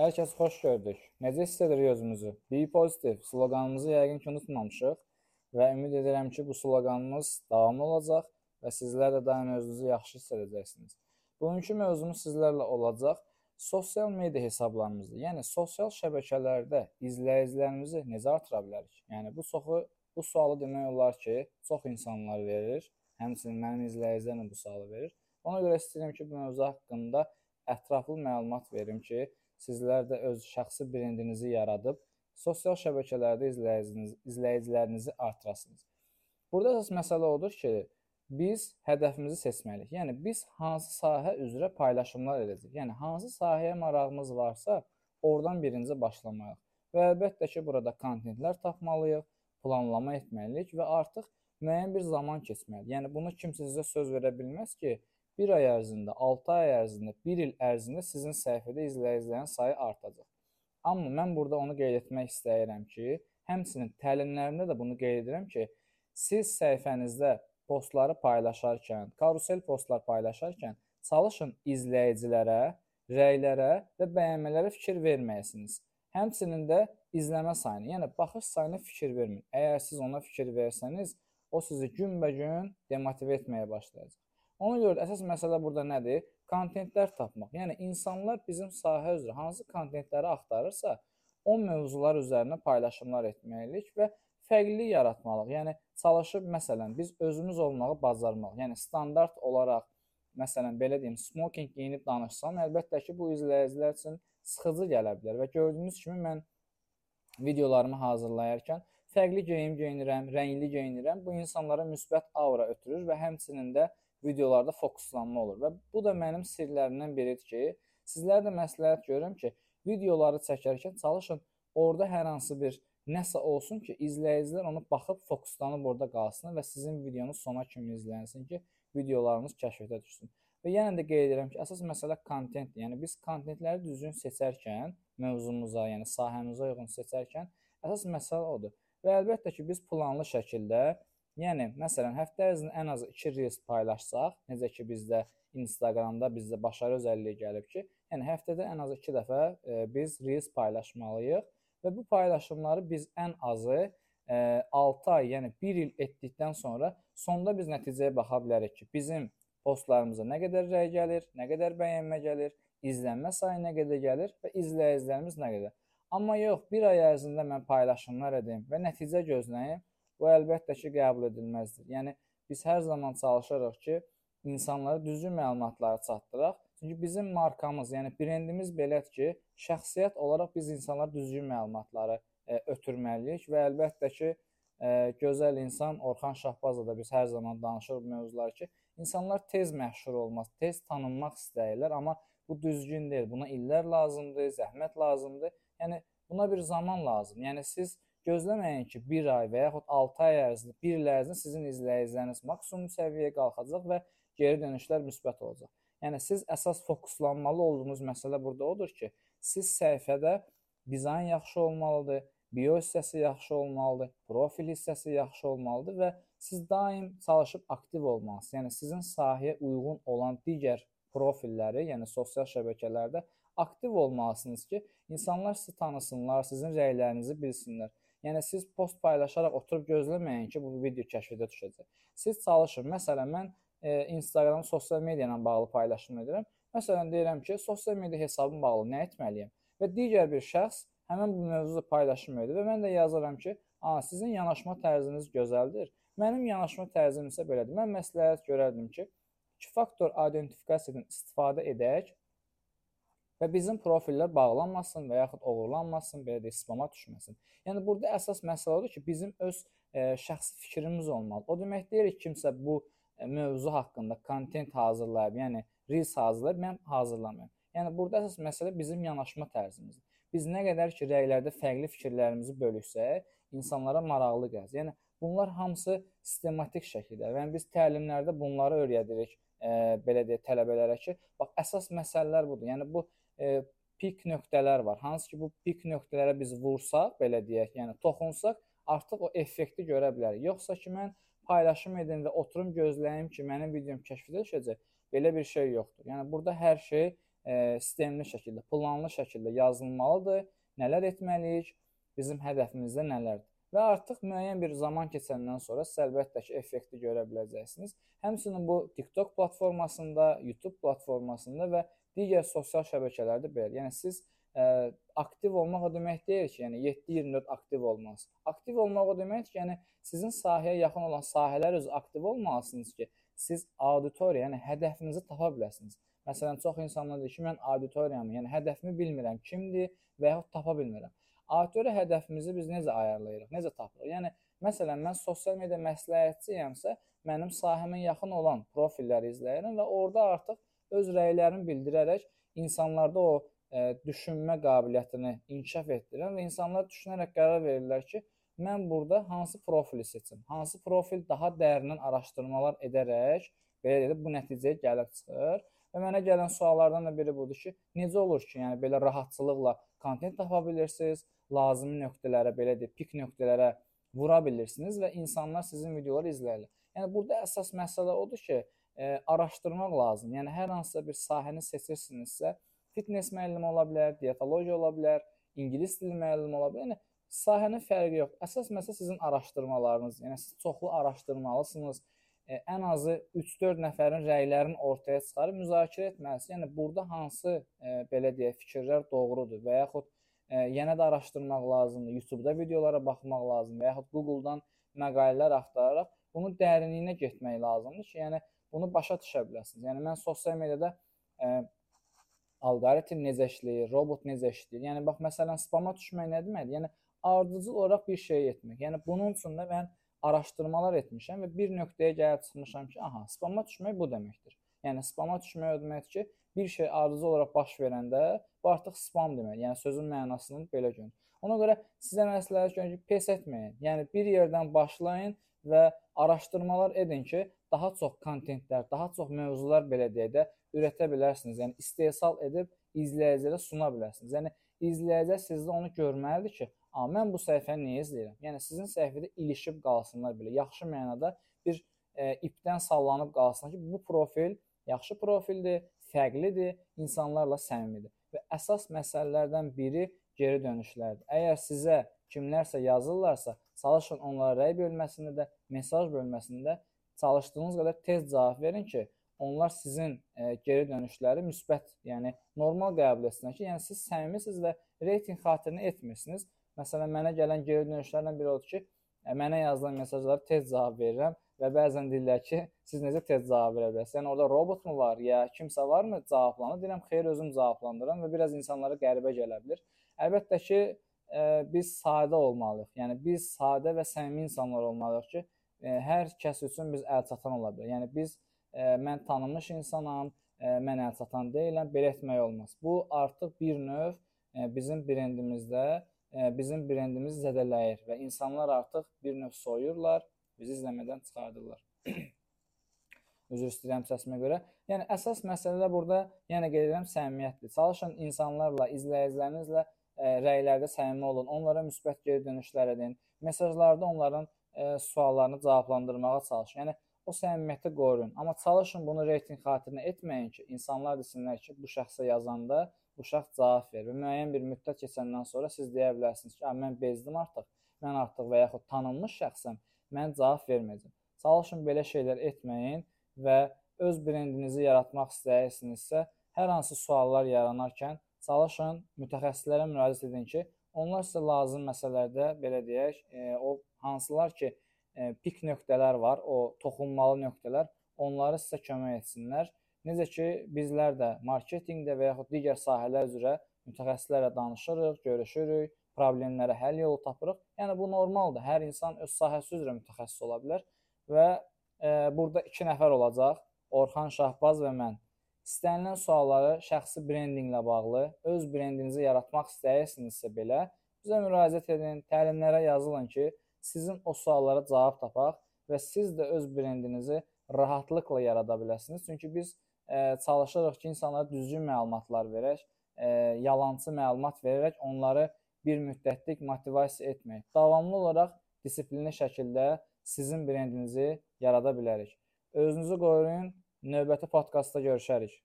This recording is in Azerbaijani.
Hər kəs xoş gördük. Necə hiss edirik özümüzü? Be positive sloqanımızı yəqin ki, unutmamışıq və ümid edirəm ki, bu sloqanımız davamlı olacaq və sizlər də daim özünüzü yaxşı hiss edəcəksiniz. Bugünkü mövzumuz sizlərlə olacaq sosial media hesablarımızı, yəni sosial şəbəkələrdə izləyicilərimizi necə artıra bilərik? Yəni bu çoxu bu sualı demək olar ki, çox insanlar verir. Həmçinin mənim izləyicilərim bu sualı verir. Ona görə istəyirəm ki, bu mövzu haqqında ətraflı məlumat verim ki, sizlər də öz şəxsi brendinizi yaradıb sosial şəbəkələrdə izləyiciniz, izləyicilərinizi artırasınız. Burada əsas məsələ odur ki, biz hədəfimizi seçməliyik. Yəni biz hansı sahə üzrə paylaşımlar edəcəyik. Yəni hansı sahəyə marağımız varsa, oradan birinci başlamalıyıq. Və əlbəttə ki, burada kontentlər tapmalıyıq, planlama etməliyik və artıq müəyyən bir zaman keçməlidir. Yəni bunu kimsə sizə söz verə bilməz ki, 1 ay ərzində, 6 ay ərzində, 1 il ərzində sizin səhifədə izləyicilərin sayı artacaq. Amma mən burada onu qeyd etmək istəyirəm ki, həmçinin təlimlərimdə də bunu qeyd edirəm ki, siz səhifənizdə postları paylaşarkən, karusel postlar paylaşarkən çalışın izləyicilərə, rəylərə və bəyənmələrə fikir verməyəsiniz. Həmçinin də izləmə sayını, yəni baxış sayına fikir verməyin. Əgər siz ona fikir versəniz, o sizi günbəgün demotivə etməyə başlayacaq. Ona görə də əsas məsələ burada nədir? Kontentlər tapmaq. Yəni insanlar bizim sahə üzrə hansı kontentləri axtarırsa, o mövzular üzərinə paylaşımlar etməliyik və fərqlilik yaratmalıyıq. Yəni çalışıb məsələn biz özümüz olmağı bacarmalıyıq. Yəni standart olaraq məsələn belə deyim, smoking geyinib danışsam, əlbəttə ki, bu izləyicilər üçün sıxıcı gələ bilər və gördüyünüz kimi mən videolarımı hazırlayarkən fərqli geyim geyinirəm, rəngli geyinirəm. Bu insanlara müsbət aura ötürür və həmçinin də videolarda fokuslanma olur və bu da mənim sirlərimdən biridir ki, sizlərə də məsləhət görürəm ki, videoları çəkərkən çalışın orada hər hansı bir nəsə olsun ki, izləyicilər onu baxıb fokuslanıb orada qalsın və sizin videonuz sona kimi izlənsin ki, videolarınız kəşfətə düşsün. Və yenə də qeyd edirəm ki, əsas məsələ kontentdir. Yəni biz kontentləri düzgün seçərkən, mövzumuza, yəni sahəmizə uyğun seçərkən əsas məsələ odur. Və əlbəttə ki, biz planlı şəkildə Yəni məsələn, həftə ərzində ən azı 2 reels paylaşsaq, necə ki bizdə Instagramda bizdə başarı özəlliyi gəlib ki, yəni həftədə ən azı 2 dəfə e, biz reels paylaşmalıyıq və bu paylaşımları biz ən azı e, 6 ay, yəni 1 il etdikdən sonra sonda biz nəticəyə baxa bilərik ki, bizim postlarımıza nə qədər rəy gəlir, nə qədər bəyənmə gəlir, izlənmə sayı nə qədər gəlir və izləyicilərimiz nə qədər. Amma yox, bir ay ərzində mən paylaşımlar edim və nəticə gözləyim bu əlbəttə ki, qəbul edilməzdir. Yəni biz hər zaman çalışırıq ki, insanlara düzgün məlumatları çatdıraq. Çünki bizim markamız, yəni brendimiz belədir ki, şəxsiyyət olaraq biz insanlara düzgün məlumatları e, ötürməliyik və əlbəttə ki, e, gözəl insan Orxan Şahbazla da biz hər zaman danışırıq mövzuları ki, insanlar tez məşhur olmaz, tez tanınmaq istəyirlər, amma bu düzgün deyil. Buna illər lazımdır, zəhmət lazımdır. Yəni buna bir zaman lazım. Yəni siz Gözləməyin ki, 1 ay və yaxud 6 ay ərzində, 1 il ərzində sizin izləyiciləriniz maksimum səviyyəyə qalxacaq və geri dönüşlər müsbət olacaq. Yəni siz əsas fokuslanmalı olduğunuz məsələ burada odur ki, siz səhifədə dizayn yaxşı olmalıdır, bio hissəsi yaxşı olmalıdır, profil hissəsi yaxşı olmalıdır və siz daim çalışıb aktiv olmalısınız. Yəni sizin sahəyə uyğun olan digər profilləri, yəni sosial şəbəkələrdə aktiv olmalısınız ki, insanlar sizi tanısınlar, sizin rəylərinizi bilsinlər. Yəni siz post paylaşaraq oturub gözləməyin ki, bu video kəşfətə düşəcək. Siz çalışın. Məsələn, mən e, Instagram sosial media ilə bağlı paylaşım edirəm. Məsələn, deyirəm ki, sosial media hesabım bağlı nə etməliyəm? Və digər bir şəxs həmin bu mövzuda paylaşım edir və mən də yazıram ki, "A, sizin yanaşma tərziniz gözəldir. Mənim yanaşma tərzim isə belədir." Mən məsləhət görərdim ki, iki faktor identifikasiyadan istifadə edək və bizim profillər bağlanmasın və yaxud oğurlanmasın, belə də spama düşməsin. Yəni burada əsas məsələ odur ki, bizim öz e, şəxsi fikrimiz olmalı. O demək deyil ki, kimsə bu e, mövzu haqqında kontent hazırlayıb, yəni reels hazırlayıb, mən hazırlamayım. Yəni burada əsas məsələ bizim yanaşma tərzimizdir. Biz nə qədər ki, rəylərdə fərqli fikirlərimizi bölüşsək, insanlara maraqlı gəlsin. Yəni bunlar hamısı sistematik şəkildə və yəni, biz təlimlərdə bunları öyrədirik, e, belə deyək, tələbələrə ki, bax əsas məsələlər budur. Yəni bu e, pik nöqtələr var. Hansı ki, bu pik nöqtələrə biz vursaq, belə deyək, yəni toxunsaq, artıq o effekti görə bilərik. Yoxsa ki, mən paylaşım edim və oturum gözləyim ki, mənim videom kəşfə düşəcək. Belə bir şey yoxdur. Yəni burada hər şey e, sistemli şəkildə, planlı şəkildə yazılmalıdır. Nələr etməliyik? Bizim hədəfimizdə nələrdir? Və artıq müəyyən bir zaman keçəndən sonra siz əlbəttə ki, effekti görə biləcəksiniz. Həmçinin bu TikTok platformasında, YouTube platformasında və digər sosial şəbəkələrdə belədir. Yəni siz ə, aktiv olmaq o demək deyil ki, yəni 7-24 aktiv olmalısınız. Aktiv olmaq o deməkdir ki, yəni sizin sahəyə yaxın olan sahələr üzrə aktiv olmalısınız ki, siz auditoriya, yəni hədəfinizi tapa biləsiniz. Məsələn, çox insanlar deyir ki, mən auditoriyamı, yəni hədəfimi bilmirəm, kimdir və yaxud tapa bilmirəm. Auditoriya hədəfimizi biz necə ayarlayırıq, necə tapırıq? Yəni məsələn, mən sosial media məsləhətçiyəmsə, mənim sahəmə yaxın olan profilləri izləyirəm və orada artıq öz rəylərimi bildirərək insanlarda o ə, e, düşünmə qabiliyyətini inkişaf etdirirəm və insanlar düşünərək qərar verirlər ki, mən burada hansı profili seçim? Hansı profil daha dərindən araşdırmalar edərək belə deyək, bu nəticəyə gəlib çıxır. Və mənə gələn suallardan da biri budur ki, necə olur ki, yəni belə rahatçılıqla kontent tapa bilirsiniz, lazımi nöqtələrə, belə deyək, pik nöqtələrə vura bilirsiniz və insanlar sizin videoları izləyirlər. Yəni burada əsas məsələ odur ki, e, araşdırmaq lazım. Yəni hər hansısa bir sahəni seçirsinizsə, fitness müəllimi ola bilər, dietologiya ola bilər, ingilis dili müəllimi ola bilər. Yəni sahənin fərqi yox. Əsas məsələ sizin araşdırmalarınız. Yəni siz çoxlu araşdırmalısınız. E, ən azı 3-4 nəfərin rəylərini ortaya çıxarıb müzakirə etməlisiniz. Yəni burada hansı e, belə deyək fikirlər doğrudur və yaxud ə, yenə də araşdırmaq lazımdır. YouTube-da videolara baxmaq lazımdır və yaxud Google-dan məqalələr axtararaq bunun dərinliyinə getmək lazımdır ki, yəni bunu başa düşə biləsiniz. Yəni mən sosial mediada ə, alqoritm necə işləyir, robot necə işləyir. Yəni bax məsələn spama düşmək nə deməkdir? Yəni ardıcıl olaraq bir şey etmək. Yəni bunun üçün də mən araşdırmalar etmişəm və bir nöqtəyə gəlib çıxmışam ki, aha, spama düşmək bu deməkdir. Yəni spama düşmək o deməkdir ki, bir şey ardıcıl olaraq baş verəndə bu artıq spam deməkdir. Yəni sözün mənasını belə görün. Ona görə sizə məsləhət görürəm ki, pes etməyin. Yəni bir yerdən başlayın və araşdırmalar edin ki, daha çox kontentlər, daha çox mövzular belə deyək də ürətə bilərsiniz. Yəni istehsal edib izləyicilərə suna bilərsiniz. Yəni izləyicilər sizdə onu görməlidir ki, "A, mən bu səhifəni niyə izləyirəm?" Yəni sizin səhifədə ilişib qalsınlar belə. Yaxşı mənada bir e, ipdən sallanıb qalsınlar ki, bu profil yaxşı profildir, fərqlidir, insanlarla səmimidir. Və əsas məsələlərdən biri geri dönüşlərdir. Əgər sizə kimlərsə yazırlarsa, çalışın onlara rəy bölməsində də, mesaj bölməsində çalışdığınız qədər tez cavab verin ki, onlar sizin e, geri dönüşləri müsbət, yəni normal qəbul etsinlər ki, yəni siz səmimisiniz və reytinq xatirinə etmirsiniz. Məsələn, mənə gələn geri dönüşlərdən biri odur ki, e, mənə yazılan mesajlara tez cavab verirəm və bəzən deyirlər ki, siz necə tez cavab verə bilərsiniz? Yəni orada robot mu var, ya kimsə varmı cavablanır? Deyirəm, xeyr, özüm cavablandırıram və biraz insanlara qəribə gələ bilər. Əlbəttə ki, ə, e, biz sadə olmalıyıq. Yəni biz sadə və səmimi insanlar olmalıyıq ki, ə, e, hər kəs üçün biz əl çatan ola bilər. Yəni biz e, mən tanınmış insanam, ə, mən əl çatan deyiləm, belə etmək olmaz. Bu artıq bir növ ə, bizim brendimizdə ə, bizim brendimizi zədələyir və insanlar artıq bir növ soyurlar bizi izləmədən çıxardırlar. Üzr istəyirəm səsimə görə. Yəni əsas məsələ burada, yəni qeyd edirəm, səmimiyyətdir. Çalışın insanlarla, izləyicilərinizlə ə, e, rəylərdə səmimi olun. Onlara müsbət geri dönüşlər edin. Mesajlarda onların e, suallarını cavablandırmağa çalışın. Yəni o səmimiyyəti qoruyun. Amma çalışın bunu reytinq xatirinə etməyin ki, insanlar desinlər ki, bu şəxsə yazanda bu şəxs cavab verir. Müəyyən bir müddət keçəndən sonra siz deyə bilərsiniz ki, mən bezdim artıq. Mən artıq və yaxud tanınmış şəxsəm mən cavab verməyəcəm. Çalışın belə şeylər etməyin və öz brendinizi yaratmaq istəyirsinizsə, hər hansı suallar yaranarkən çalışın mütəxəssislərə müraciət edin ki, onlar sizə lazım məsələlərdə belə deyək, e, o hansılar ki, e, pik nöqtələr var, o toxunmalı nöqtələr, onları sizə kömək etsinlər. Necə ki, bizlər də marketinqdə və yaxud digər sahələr üzrə mütəxəssislərlə danışırıq, görüşürük problemlərə həll yolu tapırıq. Yəni bu normaldır. Hər insan öz sahəsi üzrə mütəxəssis ola bilər və e, burada 2 nəfər olacaq. Orxan Şahbaz və mən. İstənilən sualları şəxsi brendinqlə bağlı, öz brendinizi yaratmaq istəyirsinizsə belə bizə müraciət edin, təlimlərə yazılın ki, sizin o suallara cavab tapaq və siz də öz brendinizi rahatlıqla yarada biləsiniz. Çünki biz e, çalışırıq ki, insanlara düzgün məlumatlar verək, e, yalançı məlumat verərək onları bir müddətlik motivasiya etmək. Davamlı olaraq disiplinli şəkildə sizin brendinizi yarada bilərik. Özünüzü qoruyun. Növbəti podkastda görüşərik.